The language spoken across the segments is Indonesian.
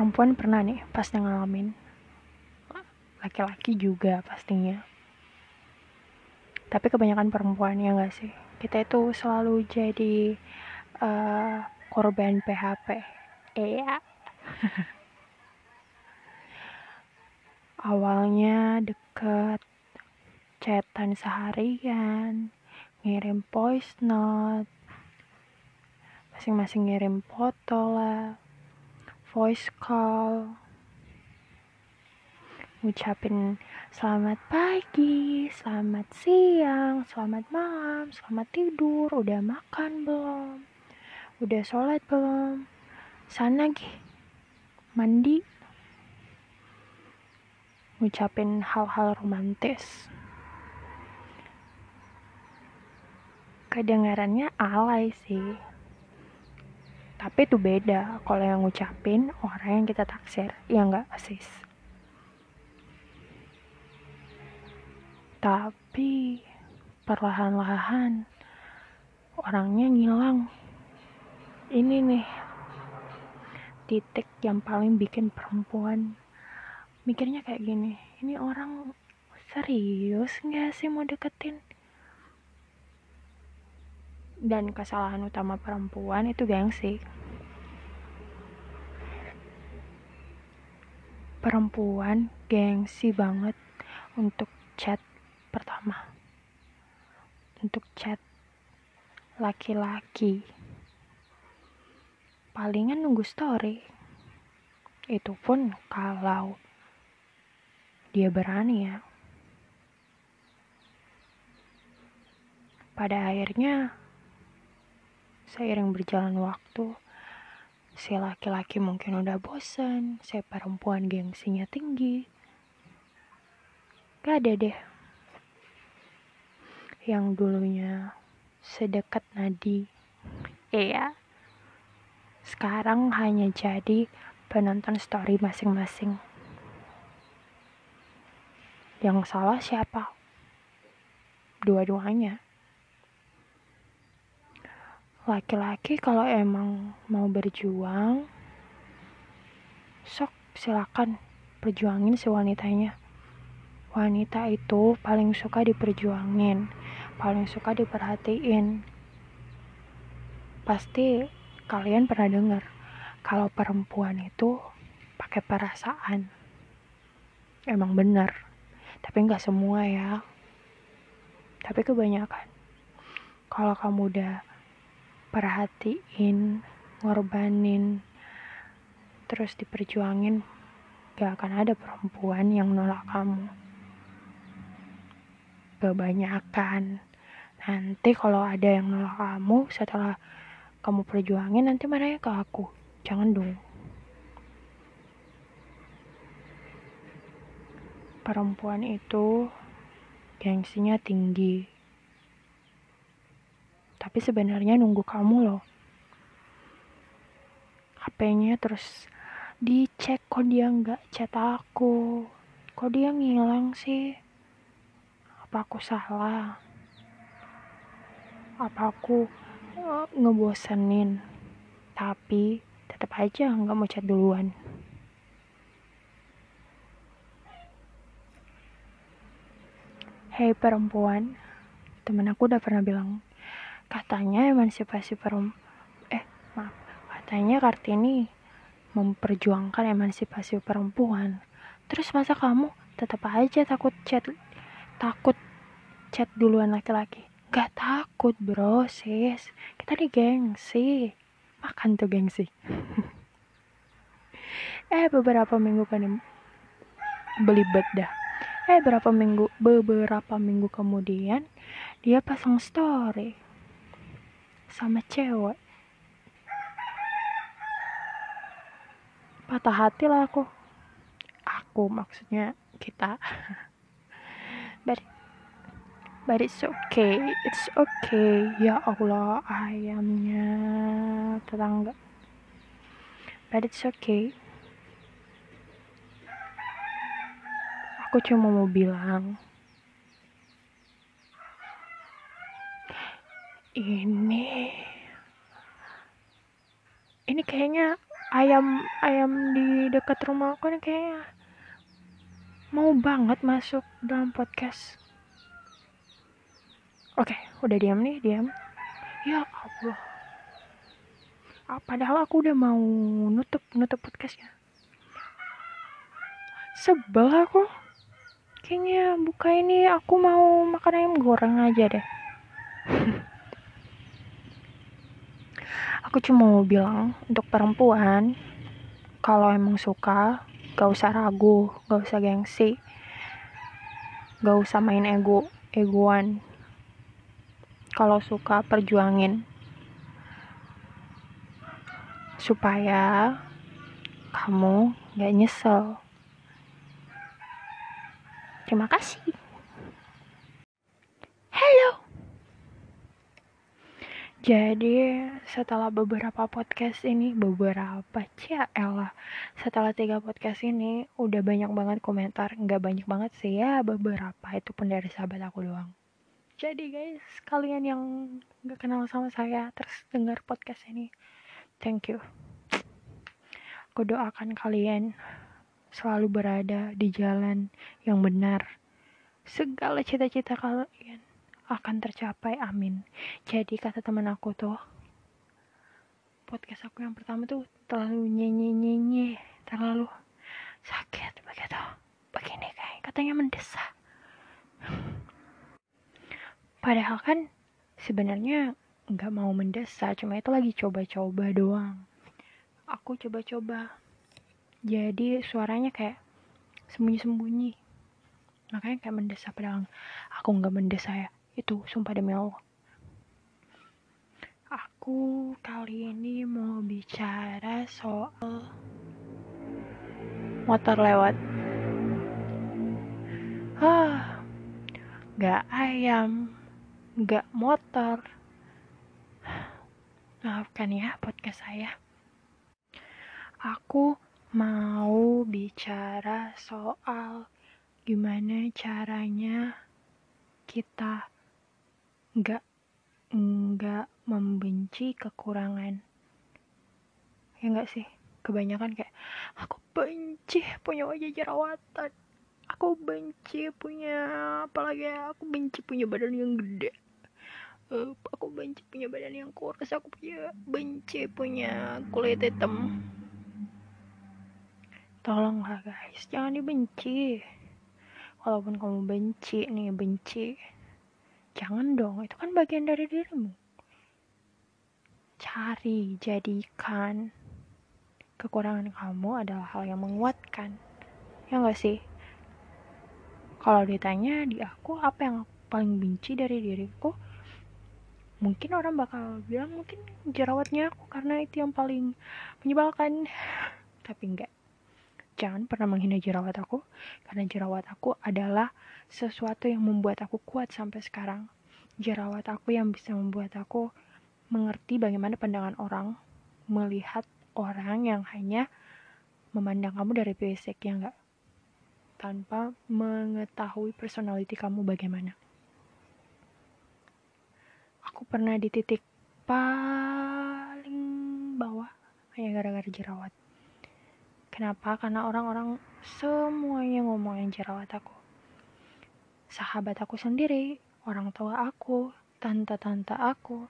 perempuan pernah nih pasti ngalamin. Laki-laki juga pastinya. Tapi kebanyakan perempuan ya gak sih? Kita itu selalu jadi uh, korban PHP iya. Awalnya deket chatan seharian ngirim voice note masing-masing ngirim foto lah voice call. Ngucapin selamat pagi, selamat siang, selamat malam, selamat tidur, udah makan belum, udah sholat belum, sana gih, mandi, ngucapin hal-hal romantis. Kedengarannya alay sih, tapi itu beda. Kalau yang ngucapin orang yang kita taksir. Ya nggak asis tapi perlahan-lahan orangnya ngilang. Ini nih titik yang paling bikin perempuan mikirnya kayak gini. Ini orang serius nggak sih mau deketin dan kesalahan utama perempuan itu gengsi. Perempuan gengsi banget untuk chat pertama. Untuk chat laki-laki. Palingan nunggu story. Itu pun kalau dia berani ya. Pada akhirnya Seiring berjalan waktu, si laki-laki mungkin udah bosan, si perempuan gengsinya tinggi. Gak ada deh yang dulunya sedekat nadi. Iya. Sekarang hanya jadi penonton story masing-masing. Yang salah siapa? Dua-duanya laki-laki kalau emang mau berjuang sok silakan perjuangin si wanitanya. Wanita itu paling suka diperjuangin paling suka diperhatiin. Pasti kalian pernah dengar kalau perempuan itu pakai perasaan. Emang benar tapi nggak semua ya. Tapi kebanyakan. Kalau kamu udah perhatiin ngorbanin terus diperjuangin gak akan ada perempuan yang nolak kamu. Kebanyakan. Nanti kalau ada yang nolak kamu setelah kamu perjuangin nanti marahnya ke aku. Jangan dong. Perempuan itu gengsinya tinggi tapi sebenarnya nunggu kamu loh. HP-nya terus dicek kok dia nggak chat aku. Kok dia ngilang sih? Apa aku salah? Apa aku uh, ngebosenin? Tapi tetap aja nggak mau chat duluan. Hei perempuan, temen aku udah pernah bilang katanya emansipasi perempuan eh maaf katanya Kartini memperjuangkan emansipasi perempuan. Terus masa kamu tetap aja takut chat takut chat duluan laki-laki? Gak takut bro sis. Kita di gengsi. Makan tuh gengsi. Eh beberapa minggu kan belibet dah. Eh beberapa minggu beberapa minggu kemudian dia pasang story sama cewek. Patah hati lah aku. Aku maksudnya kita. But but it's okay. It's okay. Ya Allah ayamnya tetangga. But it's okay. Aku cuma mau bilang ini. Ini kayaknya ayam ayam di dekat rumah aku nih kayaknya mau banget masuk dalam podcast. Oke udah diam nih diam. Ya Allah. Ah, padahal aku udah mau nutup nutup podcastnya. Sebel aku. Kayaknya buka ini aku mau makan ayam goreng aja deh aku cuma mau bilang untuk perempuan kalau emang suka gak usah ragu gak usah gengsi gak usah main ego egoan. Kalau suka perjuangin. Supaya kamu gak nyesel. Terima kasih. Hello jadi setelah beberapa podcast ini beberapa cia elah setelah tiga podcast ini udah banyak banget komentar. Nggak banyak banget sih ya beberapa. Itu pun dari sahabat aku doang. Jadi guys kalian yang gak kenal sama saya terus dengar podcast ini thank you. Aku doakan kalian selalu berada di jalan yang benar. Segala cita-cita kalian akan tercapai amin. Jadi kata teman aku tuh podcast aku yang pertama tuh terlalu nyenyi nyenyi terlalu sakit begitu. Begini kayak katanya mendesak. Padahal kan sebenarnya nggak mau mendesak cuma itu lagi coba-coba doang. Aku coba-coba. Jadi suaranya kayak sembunyi-sembunyi. Makanya kayak mendesak padahal aku nggak mendesak ya itu sumpah demi Allah. Aku kali ini mau bicara soal motor lewat. Ah nggak ayam nggak motor. Maafkan ya podcast saya. Aku mau bicara soal gimana caranya kita nggak nggak membenci kekurangan. Ya nggak sih? Kebanyakan kayak aku benci punya wajah jerawatan. Aku benci punya apalagi ya aku benci punya badan yang gede. Uh, aku benci punya badan yang kurus aku punya benci punya kulit hitam. Tolonglah guys. Jangan dibenci. Walaupun kamu benci nih benci jangan dong itu kan bagian dari dirimu. Cari jadikan. Kekurangan kamu adalah hal yang menguatkan. Ya nggak sih? Kalau ditanya di aku apa yang aku paling benci dari diriku? Mungkin orang bakal bilang mungkin jerawatnya aku karena itu yang paling menyebalkan. Tapi enggak jangan pernah menghina jerawat aku karena jerawat aku adalah sesuatu yang membuat aku kuat sampai sekarang jerawat aku yang bisa membuat aku mengerti bagaimana pandangan orang melihat orang yang hanya memandang kamu dari fisik ya enggak tanpa mengetahui personality kamu bagaimana. Aku pernah di titik paling bawah hanya gara-gara jerawat. Kenapa? Karena orang-orang semuanya ngomongin jerawat aku. Sahabat aku sendiri, orang tua aku, tante-tante aku.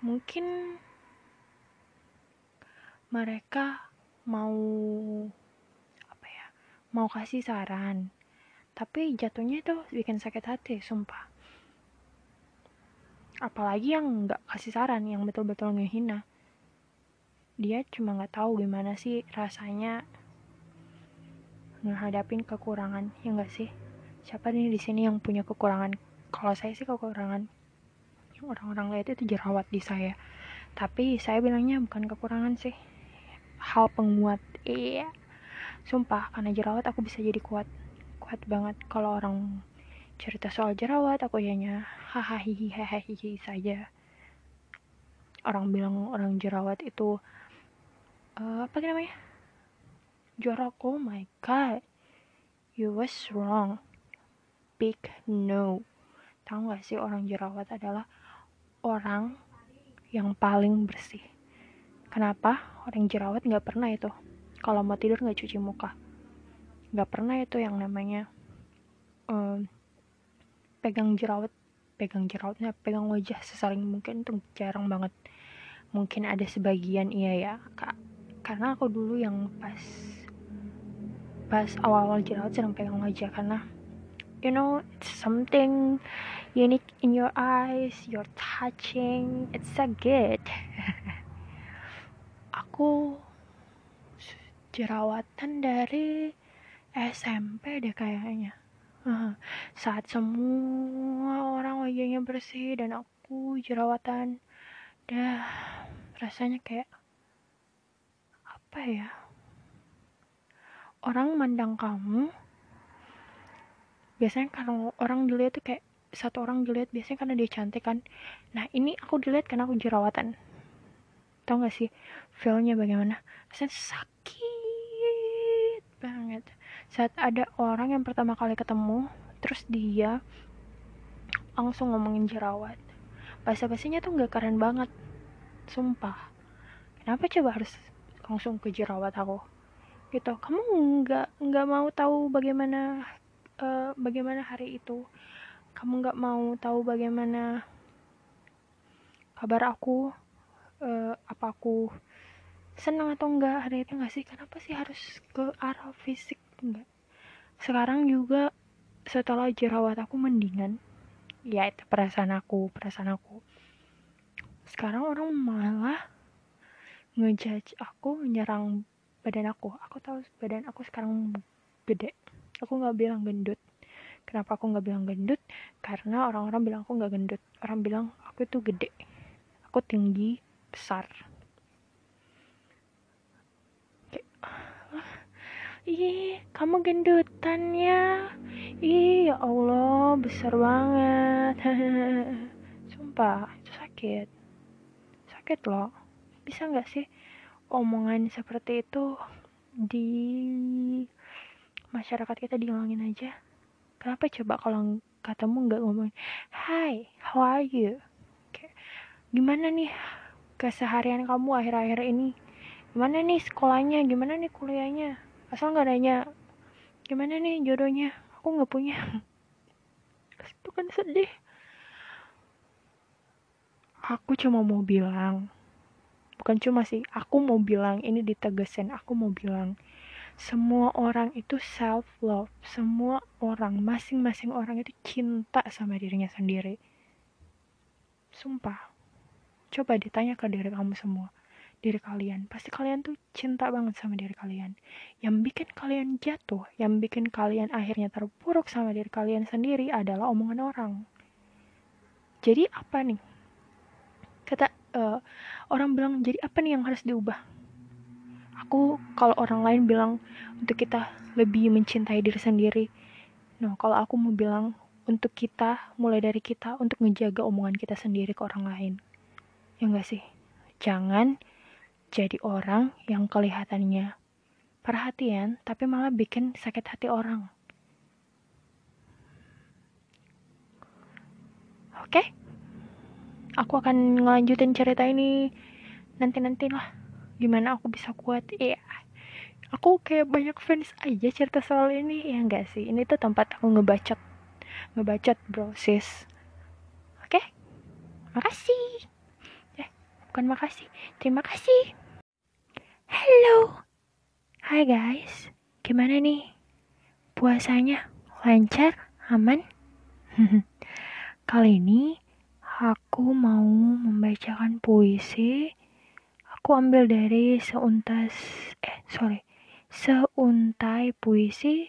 Mungkin mereka mau mau kasih saran tapi jatuhnya itu bikin sakit hati sumpah apalagi yang nggak kasih saran yang betul-betul ngehina dia cuma nggak tahu gimana sih rasanya ngehadapin kekurangan ya nggak sih? Siapa nih di sini yang punya kekurangan? Kalau saya sih kekurangan. Yang orang-orang lihat itu jerawat di saya. Tapi saya bilangnya bukan kekurangan sih. Hal penguat. Iya. Sumpah karena jerawat aku bisa jadi kuat. Kuat banget. Kalau orang cerita soal jerawat aku hanya hahaha hahaha saja. Orang bilang orang jerawat itu uh, apa namanya? Jorok. Oh my god. You was wrong. Big no. Tahu gak sih orang jerawat adalah orang yang paling bersih? Kenapa? Orang jerawat nggak pernah itu. Kalau mau tidur nggak cuci muka. Nggak pernah itu yang namanya um, pegang jerawat. Pegang jerawatnya pegang wajah sesaling mungkin itu jarang banget. Mungkin ada sebagian iya ya kak karena aku dulu yang pas pas awal-awal jerawat sedang pegang wajah. Karena you know it's something unique in your eyes you're touching it's so good. Aku jerawatan dari SMP deh kayaknya. Saat semua orang wajahnya bersih dan aku jerawatan dah rasanya kayak apa ya? Orang mandang kamu biasanya kalau orang dilihat tuh kayak satu orang dilihat biasanya karena dia cantik kan. Nah ini aku dilihat karena aku jerawatan. Tau gak sih feelnya bagaimana? Rasanya sakit banget. Saat ada orang yang pertama kali ketemu terus dia langsung ngomongin jerawat. Bahasa basinya tuh nggak keren banget. Sumpah. Kenapa coba harus langsung ke jerawat aku. Gitu. Kamu nggak nggak mau tahu bagaimana uh, bagaimana hari itu? Kamu nggak mau tahu bagaimana kabar aku? Uh, apa aku senang atau enggak hari itu nggak sih? Kenapa sih harus ke arah fisik? Enggak sekarang juga setelah jerawat aku mendingan. Ya itu perasaan aku perasaan aku. Sekarang orang malah ngejudge aku menyerang badan aku. Aku tahu badan aku sekarang gede. Aku nggak bilang gendut. Kenapa aku nggak bilang gendut? Karena orang-orang bilang aku nggak gendut. Orang bilang aku itu gede. Aku tinggi besar. Ih kamu gendutan ya? Ih ya Allah besar banget. Sumpah itu sakit. Sakit loh bisa nggak sih omongan seperti itu di masyarakat kita dihilangin aja? Kenapa coba kalau katamu nggak ngomong Hai how are you? Kayak, gimana nih keseharian kamu akhir-akhir ini? Gimana nih sekolahnya? Gimana nih kuliahnya? Asal nggak nanya gimana nih jodohnya? Aku nggak punya. Itu kan sedih. Aku cuma mau bilang bukan cuma sih aku mau bilang ini ditegesin aku mau bilang semua orang itu self love semua orang masing-masing orang itu cinta sama dirinya sendiri. Sumpah. Coba ditanya ke diri kamu semua diri kalian. Pasti kalian tuh cinta banget sama diri kalian. Yang bikin kalian jatuh yang bikin kalian akhirnya terpuruk sama diri kalian sendiri adalah omongan orang. Jadi apa nih? Kata uh, orang bilang jadi apa nih yang harus diubah aku kalau orang lain bilang untuk kita lebih mencintai diri sendiri no kalau aku mau bilang untuk kita mulai dari kita untuk menjaga omongan kita sendiri ke orang lain ya enggak sih jangan jadi orang yang kelihatannya perhatian tapi malah bikin sakit hati orang. Oke? Okay? Aku akan ngelanjutin cerita ini nanti-nanti lah. Gimana aku bisa kuat? Iya. Aku kayak banyak fans aja cerita soal ini. Ya enggak sih? Ini tuh tempat aku ngebacot. Ngebacot bro sis. Oke? Makasih. Eh, bukan makasih. Terima kasih. Halo. Hai guys. Gimana nih? Puasanya lancar? Aman? Kali ini aku mau membacakan puisi. Aku ambil dari seuntas eh sorry seuntai puisi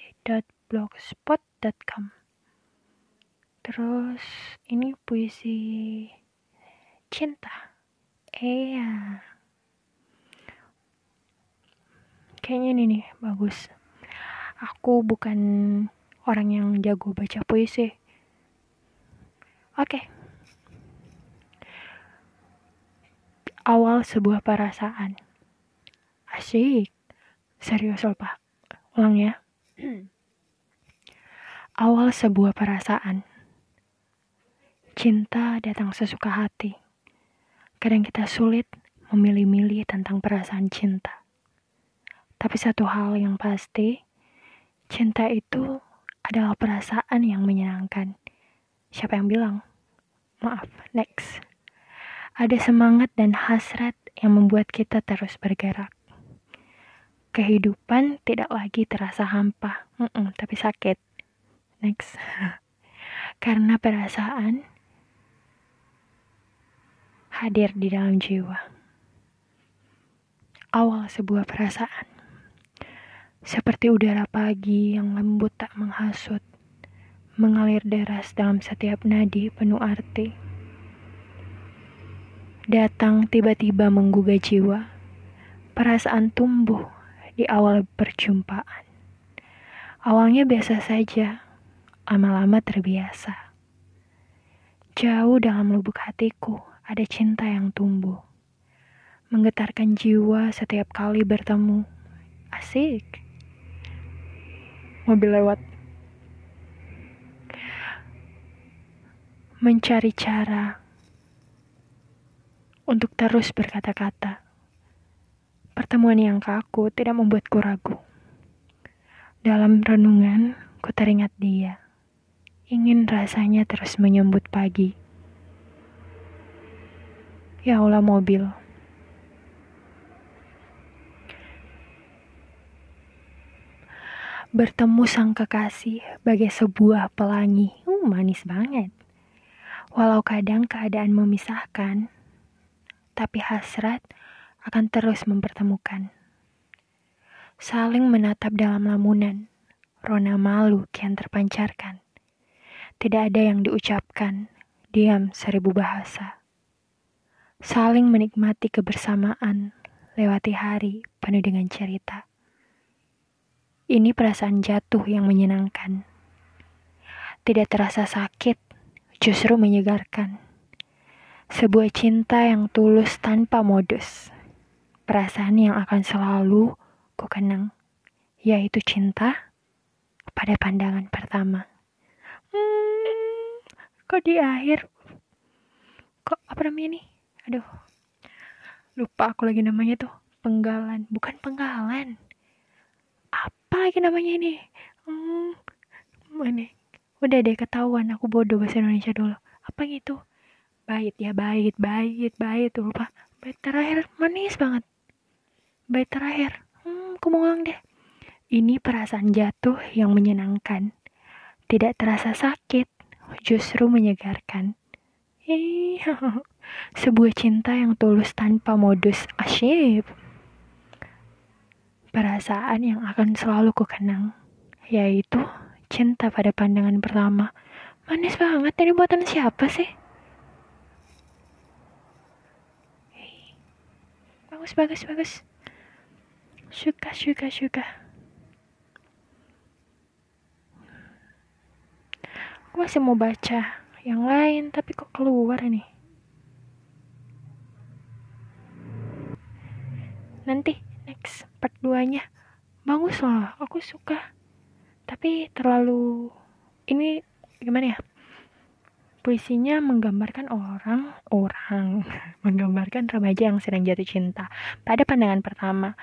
blogspot.com Terus ini puisi cinta. Iya. kayaknya ini nih bagus aku bukan orang yang jago baca puisi oke okay. Awal sebuah perasaan asyik serius loh pak ulang ya awal sebuah perasaan cinta datang sesuka hati kadang kita sulit memilih-milih tentang perasaan cinta. Tapi satu hal yang pasti, cinta itu adalah perasaan yang menyenangkan. Siapa yang bilang? Maaf, next. Ada semangat dan hasrat yang membuat kita terus bergerak. Kehidupan tidak lagi terasa hampa, mm -mm, tapi sakit. Next. Karena perasaan hadir di dalam jiwa. Awal sebuah perasaan. Seperti udara pagi yang lembut tak menghasut, mengalir deras dalam setiap nadi penuh arti. Datang tiba-tiba menggugah jiwa, perasaan tumbuh di awal perjumpaan. Awalnya biasa saja, lama-lama terbiasa. Jauh dalam lubuk hatiku ada cinta yang tumbuh, menggetarkan jiwa setiap kali bertemu. Asik mobil lewat. Mencari cara untuk terus berkata-kata. Pertemuan yang kaku tidak membuatku ragu. Dalam renungan, ku teringat dia. Ingin rasanya terus menyambut pagi. Ya Allah mobil. Bertemu sang kekasih bagai sebuah pelangi. Uh, manis banget. Walau kadang keadaan memisahkan, tapi hasrat akan terus mempertemukan. Saling menatap dalam lamunan, rona malu kian terpancarkan. Tidak ada yang diucapkan, diam seribu bahasa. Saling menikmati kebersamaan, lewati hari penuh dengan cerita. Ini perasaan jatuh yang menyenangkan. Tidak terasa sakit, justru menyegarkan. Sebuah cinta yang tulus tanpa modus. Perasaan yang akan selalu ku kenang, yaitu cinta pada pandangan pertama. Hmm, kok di akhir? Kok apa namanya nih? Aduh, lupa aku lagi namanya tuh. Penggalan, bukan penggalan apa lagi namanya ini hmm, ini udah deh ketahuan aku bodoh bahasa Indonesia dulu apa gitu bait ya bait bait bait lupa. Bait terakhir manis banget. Bait terakhir. Hmm mau deh. Ini perasaan jatuh yang menyenangkan. Tidak terasa sakit justru menyegarkan. Sebuah cinta yang tulus tanpa modus asyik. Perasaan yang akan selalu ku kenang, yaitu cinta pada pandangan pertama. Manis banget, ini buatan siapa sih? Bagus, bagus, bagus. Suka, suka, suka. Aku masih mau baca yang lain, tapi kok keluar nih? Nanti next part 2 nya bagus lah aku suka tapi terlalu ini gimana ya puisinya menggambarkan orang orang menggambarkan remaja yang sedang jatuh cinta. Pada pandangan pertama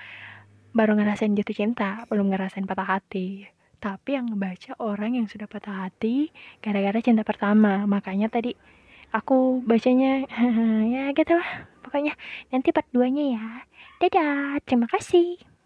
baru ngerasain jatuh cinta belum ngerasain patah hati. Tapi yang ngebaca orang yang sudah patah hati gara-gara cinta pertama. Makanya tadi aku bacanya ya gitu lah pokoknya. Nanti part 2 nya ya. Dadah terima kasih